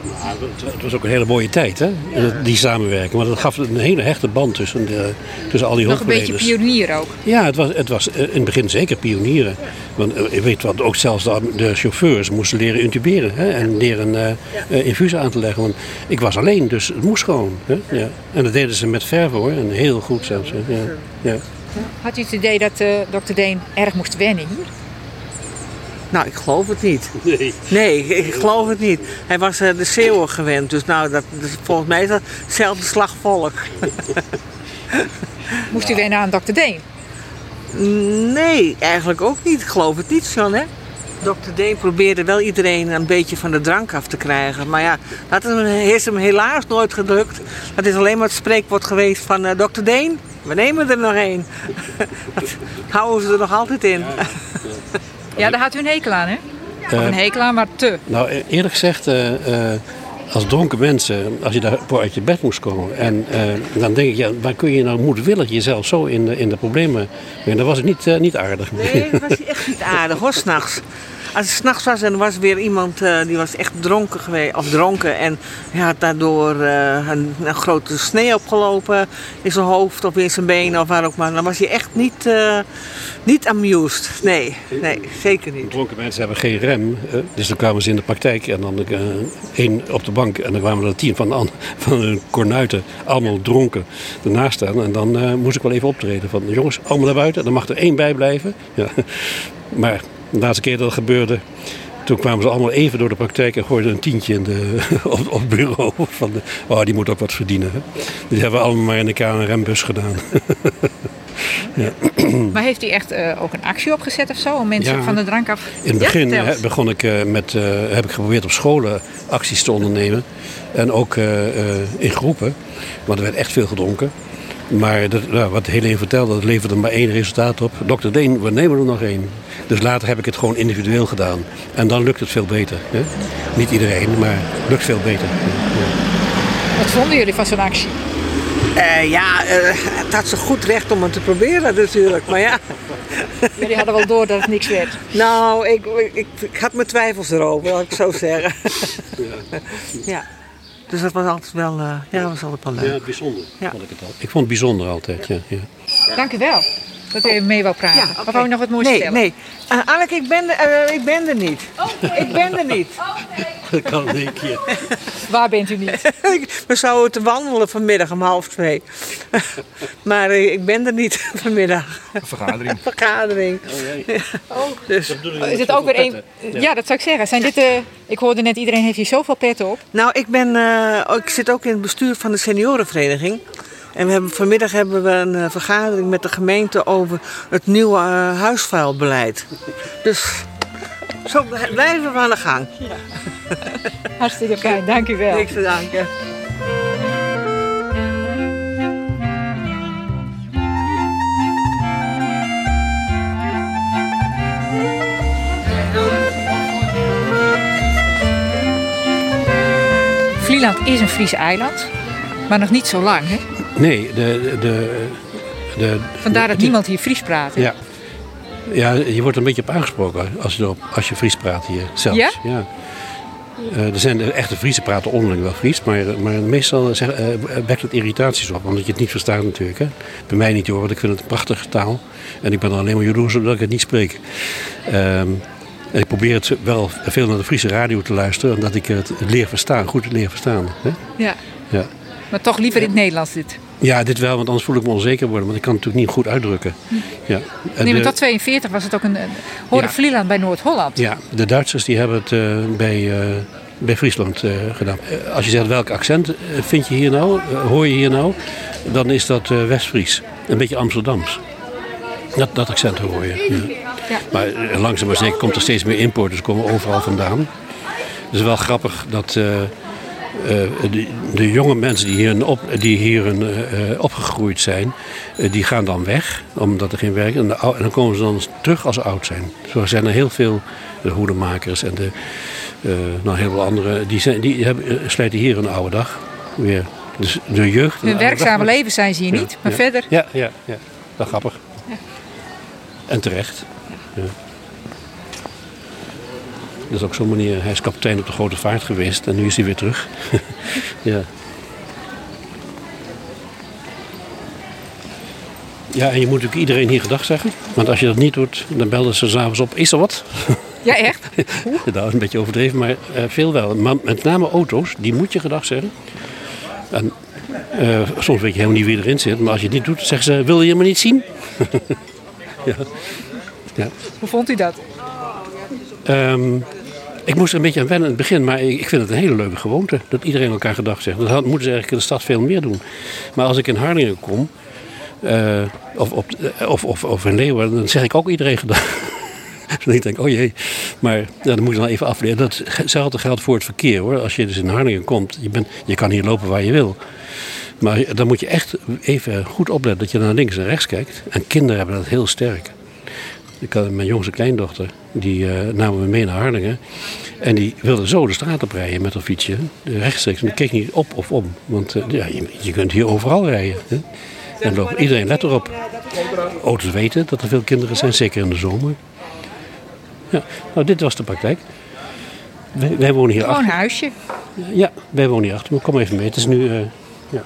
Het was ook een hele mooie tijd, hè, die samenwerking. Maar dat gaf een hele hechte band tussen, de, tussen al die Nog een beetje pionier ook. Ja, het was, het was in het begin zeker pionieren. Want je weet wat, ook zelfs de, de chauffeurs moesten leren intuberen hè, en leren uh, uh, infusen aan te leggen. Want ik was alleen, dus het moest gewoon. Hè, ja. En dat deden ze met verve hoor, en heel goed zelfs. Ja, ja. Had u het idee dat uh, dokter Deen erg moest wennen hier? Nou, ik geloof het niet. Nee. Nee, ik geloof het niet. Hij was uh, de Zeeuwen gewend, dus nou, dat, dus volgens mij is dat hetzelfde slagvolk. *laughs* Moest u wennen aan dokter Deen? Nee, eigenlijk ook niet. Ik geloof het niet, John, hè? Dr. Deen probeerde wel iedereen een beetje van de drank af te krijgen. Maar ja, dat is hem helaas nooit gelukt. Dat is alleen maar het spreekwoord geweest van uh, Dr. Deen. We nemen er nog één. *laughs* dat houden ze er nog altijd in. Ja, daar had u een hekel aan, hè? Of een hekel aan, maar te. Nou, eerlijk gezegd, uh, uh, als dronken mensen, als je daarvoor uit je bed moest komen. En uh, dan denk ik, ja, waar kun je nou moedwillig jezelf zo in de, in de problemen brengen? Dan was het niet, niet aardig. Nee, dat was echt niet aardig hoor, s'nachts. Als het s'nachts was en er was weer iemand uh, die was echt dronken geweest, of dronken. En hij had daardoor uh, een, grote snee opgelopen in zijn hoofd of in zijn benen of waar ook maar. Dan was hij echt niet, uh, niet amused. Nee, nee, zeker niet. Dronken mensen hebben geen rem. dus dan kwamen ze in de praktijk en dan één op de bank. En dan kwamen er tien van, *laughs* van hun kornuiten, allemaal dronken, ernaast staan. En dan moest ik wel even optreden van jongens, allemaal naar buiten. Dan mag er één bij blijven. Ja. *laughs* Maar de laatste keer dat het gebeurde, toen kwamen ze allemaal even door de praktijk en gooiden een tientje in de, *laughs* op, op het bureau. Van de, oh, die moet ook wat verdienen. Hè? Die hebben we allemaal maar in de KNRM-bus gedaan. *laughs* ja. Maar heeft hij echt uh, ook een actie opgezet of zo om mensen ja, van de drank af In het begin ja, he, begon ik uh, met, uh, heb ik geprobeerd op scholen acties te ondernemen. En ook in groepen, want er werd echt veel gedronken. Maar dat, nou, wat Helene vertelde, dat leverde maar één resultaat op. Dokter Deen, we nemen er nog één. Dus later heb ik het gewoon individueel gedaan. En dan lukt het veel beter. Hè? Niet iedereen, maar het lukt veel beter. Ja. Wat vonden jullie van zo'n actie? Uh, ja, uh, het had ze goed recht om het te proberen natuurlijk, maar ja. Jullie hadden wel door dat het niks werd? Nou, ik, ik, ik had mijn twijfels erover, laat ik zo zeggen. Ja. ja. Dus dat was altijd wel, uh, ja, was altijd wel leuk. Ja, bijzonder ja. vond ik het al. Ik vond het bijzonder altijd, ja. ja. Dank u wel. Dat u even mee wou praten. Ja, okay. Of wou je nog wat moois nee, stellen? Nee, uh, Anneke, ik ben, uh, ik ben er niet. Okay. Ik ben er niet. *laughs* Okay. Dat kan in één keer. Waar bent u niet? *laughs* We zouden te wandelen vanmiddag om half twee. *laughs* maar uh, ik ben er niet vanmiddag. Een vergadering. vergadering. Oh, jee. Oh, dus. Is het ook weer een... Ja. ja, dat zou ik zeggen. Zijn dit de... Ik hoorde net, iedereen heeft hier zoveel petten op. Nou, ik, ben, uh, ik zit ook in het bestuur van de seniorenvereniging. En we hebben, vanmiddag hebben we een uh, vergadering met de gemeente over het nieuwe uh, huisvuilbeleid. Dus zo blijven we aan de gang. Ja. *laughs* Hartstikke fijn, dank u wel. Niks te danken. Vlieland is een Friese eiland, maar nog niet zo lang, hè? Nee, de, de, de, Vandaar dat niemand hier Fries praat. Hè? Ja. ja, je wordt er een beetje op aangesproken als je, als je Fries praat hier zelfs. Ja? ja. Uh, er zijn de echte Friese praten onderling wel Fries, maar, maar meestal zeg, uh, wekt het irritaties op, omdat je het niet verstaat natuurlijk. Hè. Bij mij niet hoor, want ik vind het een prachtige taal. En ik ben er alleen maar jaloers omdat ik het niet spreek. Um, en ik probeer het wel veel naar de Friese radio te luisteren, omdat ik het leer verstaan, goed leer verstaan. Hè? Ja. ja. Maar toch liever in het Nederlands dit? Ja, dit wel, want anders voel ik me onzeker worden. Want ik kan het natuurlijk niet goed uitdrukken. Ja. En Nee, maar tot 42 was het ook een, een hoorde Ja. Vlieland bij Noord-Holland. Ja, de Duitsers die hebben het eh, bij, eh, bij Friesland eh, gedaan. Eh, als je zegt welk accent eh, vind je hier nou, eh, hoor je hier nou, dan is dat eh West-Fries. Een beetje Amsterdams. Dat, dat accent hoor je. Ja. Ja. Maar eh, langzaam maar zeker komt er steeds meer importers komen overal vandaan. Het is wel grappig dat eh, eh, de, de jonge mensen die hier, op, die hier eh, eh, opgegroeid zijn, eh, die gaan dan weg omdat er geen werk is. En, dan komen ze dan terug als ze oud zijn. Zo zijn er heel veel de hoedemakers en de, eh nou, heel veel andere. Die, zijn, die hebben, eh, sluiten hier een oude dag weer. Dus de jeugd. een Hun werkzame dag. leven zijn ze hier Ja, niet, maar ja. verder. Ja, ja, ja. Dat is grappig. En terecht. Ja. Dat is ook zo'n manier. Hij is kapitein op de grote vaart geweest en nu is hij weer terug. *laughs* ja. Ja, en je moet natuurlijk iedereen hier gedag zeggen. Want als je dat niet doet, dan belden ze s'avonds op. Is er wat? Ja, echt? dat is *laughs* een beetje overdreven, maar eh, veel wel. Maar met name auto's, die moet je gedag zeggen. En, eh, soms weet je helemaal niet wie erin zit. Maar als je het niet doet, zeggen ze, wil je hem maar niet zien? *laughs* ja. ja. Hoe vond u dat? Ehm, ik moest er een beetje aan wennen in het begin, maar ik vind het een hele leuke gewoonte. Dat iedereen elkaar gedag zegt. Dat moeten ze eigenlijk in de stad veel meer doen. Maar als ik in Harlingen kom, eh, of, op, eh, of, of, of in Leeuwarden, dan zeg ik ook iedereen gedag. *laughs* Dus ik denk, oh jee. Maar dan moet je dan even afleren. Dat hetzelfde geldt voor het verkeer hoor. Als je dus in Harlingen komt, je, bent, je kan hier lopen waar je wil. Maar dan moet je echt even goed opletten dat je naar links en rechts kijkt. En kinderen hebben dat heel sterk. Ik had mijn jongste kleindochter, die eh, namen we mee naar Harlingen. En die wilde zo de straat op rijden met haar fietsje. eh, Rechtstreeks. En die keek niet op of om. Want eh, ja, je, je kunt hier overal rijden. Hè? En iedereen let erop. Auto's weten dat er veel kinderen zijn, zeker in de zomer. Ja, nou, dit was de praktijk. Wij, wij wonen hier Gewoon een achter. huisje. Ja, wij wonen hier achter. Maar kom even mee. Het is nu. ja.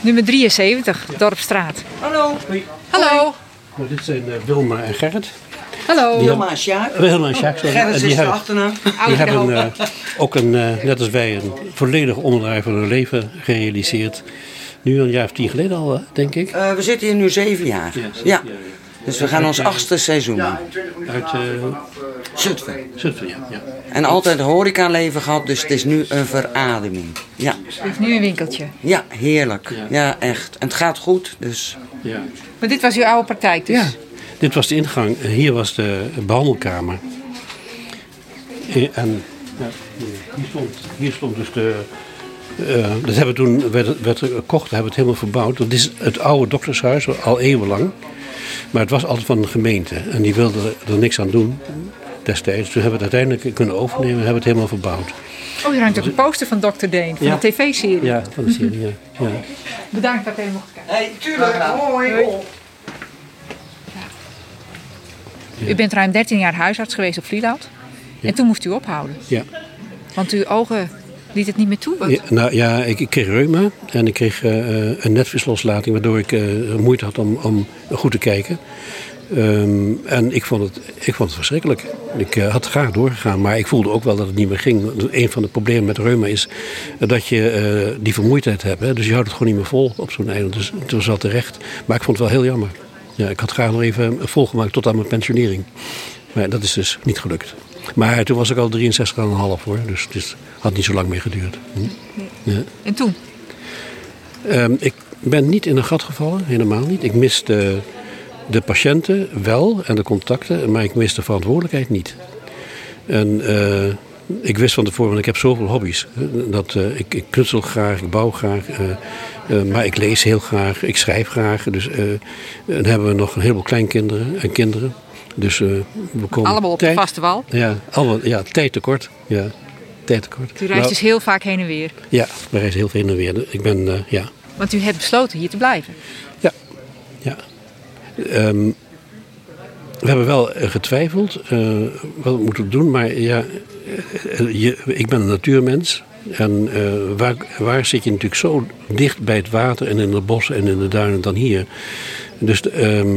Nummer 73, Dorpstraat. Hallo. Hallo. Nou, dit zijn eh, Wilma en Gerrit. Hallo. Die Wilma en Sjaak. Wilma en Sjaak. Gerrit is die de hebben, achternaam. die hebben eh, ook een, eh, net als wij, een volledig omdraai van hun leven gerealiseerd. Nu een jaar of tien geleden al, denk ik. Eh, we zitten hier nu zeven jaar. Ja. Dus we gaan ons achtste seizoen in. Uit eh Zutphen. Zutphen, ja. ja. En altijd horecaleven gehad, dus het is nu een verademing. Ja, Er is nu een winkeltje. ja heerlijk. Ja, echt. En het gaat goed, dus... ja. Maar dit was uw oude praktijk dus? Ja, dit was de ingang. En Hier was de behandelkamer. Eh, En ja, hier, stond, hier stond dus de... eh, dat hebben we toen, werd, werd gekocht, hebben we het helemaal verbouwd. Dat is het oude doktershuis, al eeuwenlang. Maar het was altijd van de gemeente. En die wilde er niks aan doen destijds. Toen hebben we het uiteindelijk kunnen overnemen en hebben het helemaal verbouwd. Oh, hier hangt ook een poster van Dr. Deen, van Ja. de tv-serie. Ja, van de serie, ja. ja. Bedankt dat u mocht kijken. Hey, tuurlijk. Hoi. U bent ruim 13 jaar huisarts geweest op Vlieland. En toen moest u ophouden. ja. Want uw ogen liet het niet meer toe. Ja, nou ja, ik, ik kreeg reuma en ik kreeg eh, een netvlieslating waardoor ik eh, moeite had om, om goed te kijken. Ehm, en ik vond, het, ik vond het verschrikkelijk. Ik had graag doorgegaan, maar ik voelde ook wel dat het niet meer ging. Een van de problemen met reuma is dat je die vermoeidheid hebt. Hè? Dus je houdt het gewoon niet meer vol op zo'n eiland. Dus toen zat terecht. Maar ik vond het wel heel jammer. Ja, ik had graag nog even volgemaakt tot aan mijn pensionering. Maar dat is dus niet gelukt. Maar toen was ik al 63,5 hoor. Dus het is- had niet zo lang meer geduurd. Hm. Ja. En toen? Ehm, ik ben niet in een gat gevallen, helemaal niet. Ik mis de, patiënten wel en de contacten, maar ik mis de verantwoordelijkheid niet. En eh, ik wist van tevoren, want ik heb zoveel hobby's. Dat, eh, ik, ik knutsel graag, ik bouw graag, eh, maar ik lees heel graag, ik schrijf graag. Dus dan hebben we nog een heleboel kleinkinderen en kinderen. Dus eh, we komen Allemaal op de tijd- vaste wal. Ja, allemaal, ja, tijd tekort. Ja, tijd tekort. U reist Nou, dus heel vaak heen en weer. Ja, we reizen heel veel heen en weer. Ik ben, eh, ja, Want u hebt besloten hier te blijven. ja. ja. Ehm, we hebben wel eh, getwijfeld wat we moeten doen, maar ja, je, ik ben een natuurmens. En waar, waar zit je natuurlijk zo dicht bij het water en in de bossen en in de duinen dan hier? Dus ehm,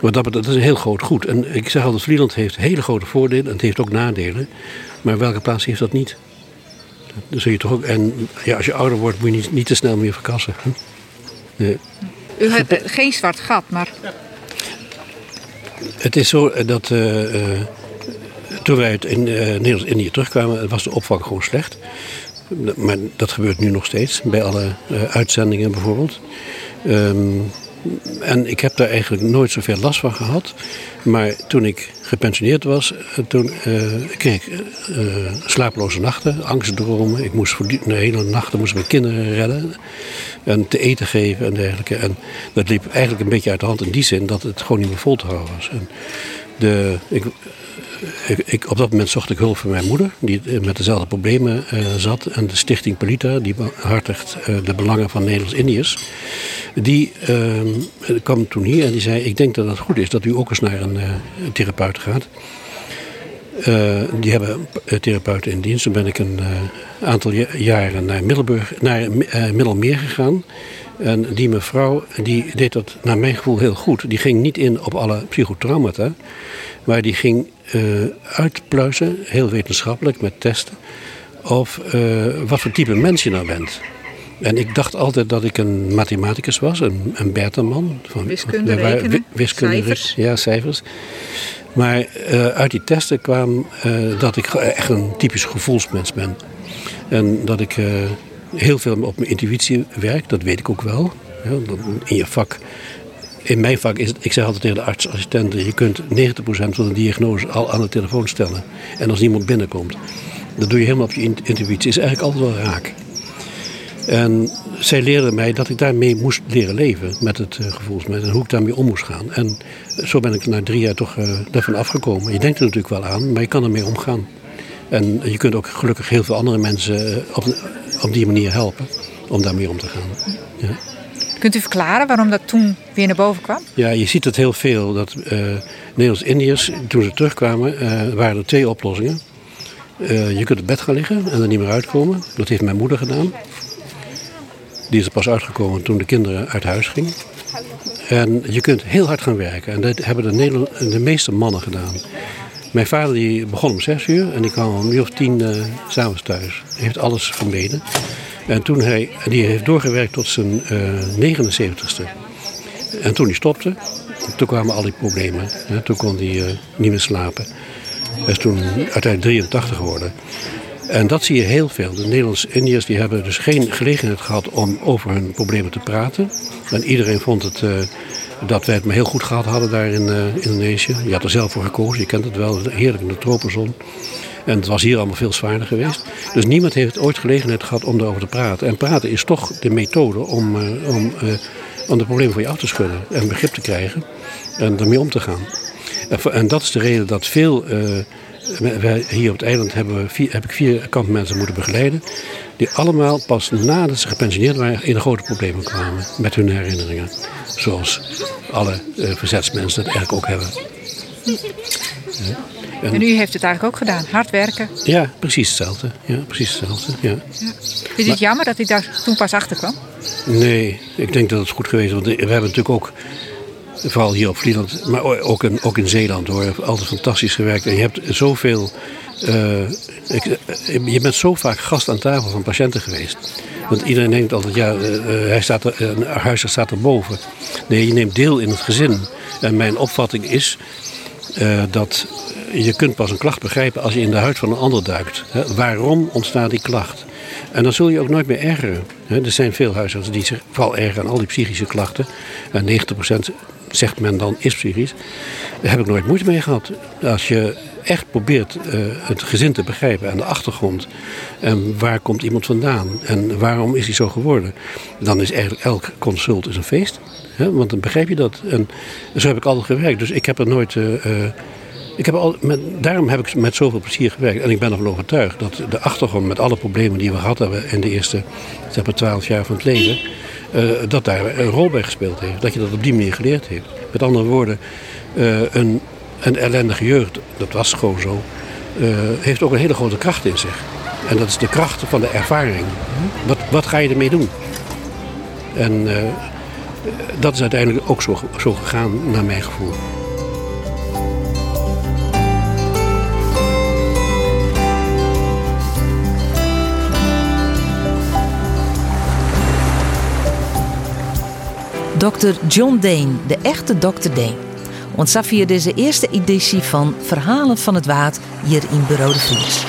Want dat, dat is een heel groot goed. En ik zeg altijd, Vlieland heeft hele grote voordelen en het heeft ook nadelen. Maar welke plaats heeft dat niet? Dan zul je toch ook, en ja, als je ouder wordt, moet je niet, niet te snel meer verkassen. Nee. U hebt geen zwart gat, maar... Het is zo dat uh, uh, toen wij uit in, uh, Nederlands-Indië terugkwamen, was de opvang gewoon slecht. Maar dat gebeurt nu nog steeds, bij alle uitzendingen bijvoorbeeld. Um, en ik heb daar eigenlijk nooit zoveel last van gehad. Maar toen ik gepensioneerd was, toen kreeg ik slapeloze nachten, angstdromen. Ik moest voor de hele nachten moest mijn kinderen redden en te eten geven en dergelijke. En dat liep eigenlijk een beetje uit de hand in die zin dat het gewoon niet meer vol te houden was. En de, ik, ik, op dat moment zocht ik hulp van mijn moeder, die met dezelfde problemen uh, zat. En de stichting Polita, die behartigt uh, de belangen van Nederlands-Indiërs. Die uh, kwam toen hier en die zei, ik denk dat het goed is dat u ook eens naar een, een therapeut gaat. die hebben therapeuten in dienst. Toen ben ik een aantal jaren naar, Middelburg, naar Middelmeer gegaan. En die mevrouw die deed dat naar mijn gevoel heel goed. Die ging niet in op alle psychotraumata. Maar die ging uitpluizen, heel wetenschappelijk met testen, of uh, wat voor type mens je nou bent. En ik dacht altijd dat ik een mathematicus was, een, een Bertelman. Van, wiskunde, rekenen, wiskunde, cijfers. Ja, cijfers. Maar uh, uit die testen kwam dat ik echt een typisch gevoelsmens ben. En dat ik heel veel op mijn intuïtie werk, dat weet ik ook wel. Ja, in je vak in mijn vak is ik zeg altijd tegen de artsassistenten, je kunt 90% van de diagnose al aan de telefoon stellen. En als iemand binnenkomt, dat doe je helemaal op je intuïtie. Is eigenlijk altijd wel raak. En zij leerde mij dat ik daarmee moest leren leven met het uh, gevoelsmens en hoe ik daarmee om moest gaan. En zo ben ik na drie jaar toch uh, daarvan afgekomen. Je denkt er natuurlijk wel aan, maar je kan ermee omgaan. En je kunt ook gelukkig heel veel andere mensen uh, op, op die manier helpen om daarmee om te gaan. Ja. Kunt u verklaren waarom dat toen weer naar boven kwam? Ja, je ziet het heel veel. Dat uh, Nederlands-Indiërs, toen ze terugkwamen, uh, waren er twee oplossingen. Uh, je kunt op bed gaan liggen en er niet meer uitkomen. Dat heeft mijn moeder gedaan. Die is er pas uitgekomen toen de kinderen uit huis gingen. En je kunt heel hard gaan werken. En dat hebben de, de meeste mannen gedaan. Mijn vader die begon om zes uur en die kwam om uur of tien uh, s'avonds thuis. Hij heeft alles vermeden. En toen hij, die heeft doorgewerkt tot zijn uh, 79ste. En toen hij stopte, toen kwamen al die problemen. Hè. Toen kon hij uh, niet meer slapen. Hij is toen uiteindelijk 83 geworden. En dat zie je heel veel. De Nederlandse Indiërs die hebben dus geen gelegenheid gehad om over hun problemen te praten. En iedereen vond het, uh, dat wij het maar heel goed gehad hadden daar in Indonesië. Je had er zelf voor gekozen, je kent het wel, heerlijk in de tropenzon. En het was hier allemaal veel zwaarder geweest. Dus niemand heeft ooit gelegenheid gehad om daarover te praten. En praten is toch de methode om, uh, om, uh, om de problemen van je af te schudden. En begrip te krijgen. En ermee om te gaan. En, en dat is de reden dat veel... Uh, wij hier op het eiland hebben vier, heb ik vier kampmensen moeten begeleiden. Die allemaal pas nadat ze gepensioneerd waren in grote problemen kwamen. Met hun herinneringen. Zoals alle verzetsmensen dat eigenlijk ook hebben. Ja. En, en, u heeft het eigenlijk ook gedaan, hard werken. Ja, precies hetzelfde. Ja, precies hetzelfde. Ja. ja. Vind je het jammer dat u daar toen pas achter kwam? Nee, ik denk dat het goed geweest is. Want we hebben natuurlijk ook, vooral hier op Vlieland, maar ook in, ook in Zeeland hoor, altijd fantastisch gewerkt. En je hebt zoveel. Uh, ik, je bent zo vaak gast aan tafel van patiënten geweest. Want iedereen denkt altijd, ja, uh, hij staat er, een huisarts staat erboven. Nee, je neemt deel in het gezin. En mijn opvatting is uh, dat je kunt pas een klacht begrijpen als je in de huid van een ander duikt. Waarom ontstaat die klacht? En dan zul je ook nooit meer ergeren. Er zijn veel huisartsen die zich vooral ergeren aan al die psychische klachten. En 90% zegt men dan is psychisch. Daar heb ik nooit moeite mee gehad. Als je echt probeert uh, het gezin te begrijpen en de achtergrond. En waar komt iemand vandaan? En waarom is hij zo geworden? Dan is eigenlijk elk consult is een feest. Hè? Want dan begrijp je dat. En zo heb ik altijd gewerkt. Dus ik heb er nooit... Uh, uh, ik heb al met, daarom heb ik met zoveel plezier gewerkt. En ik ben ervan overtuigd dat de achtergrond met alle problemen die we gehad hebben in de eerste zeg maar, 12 jaar van het leven, dat daar een rol bij gespeeld heeft. Dat je dat op die manier geleerd heeft. Met andere woorden, een, een ellendige jeugd, dat was gewoon zo, eh, heeft ook een hele grote kracht in zich. En dat is de kracht van de ervaring. Wat, wat ga je ermee doen? En eh, dat is uiteindelijk ook zo, zo gegaan, naar mijn gevoel. Dr. John Dane, de echte Dr. Dane. Want Safia eerste editie van Verhalen van het Waad hier in Bureau de Vries.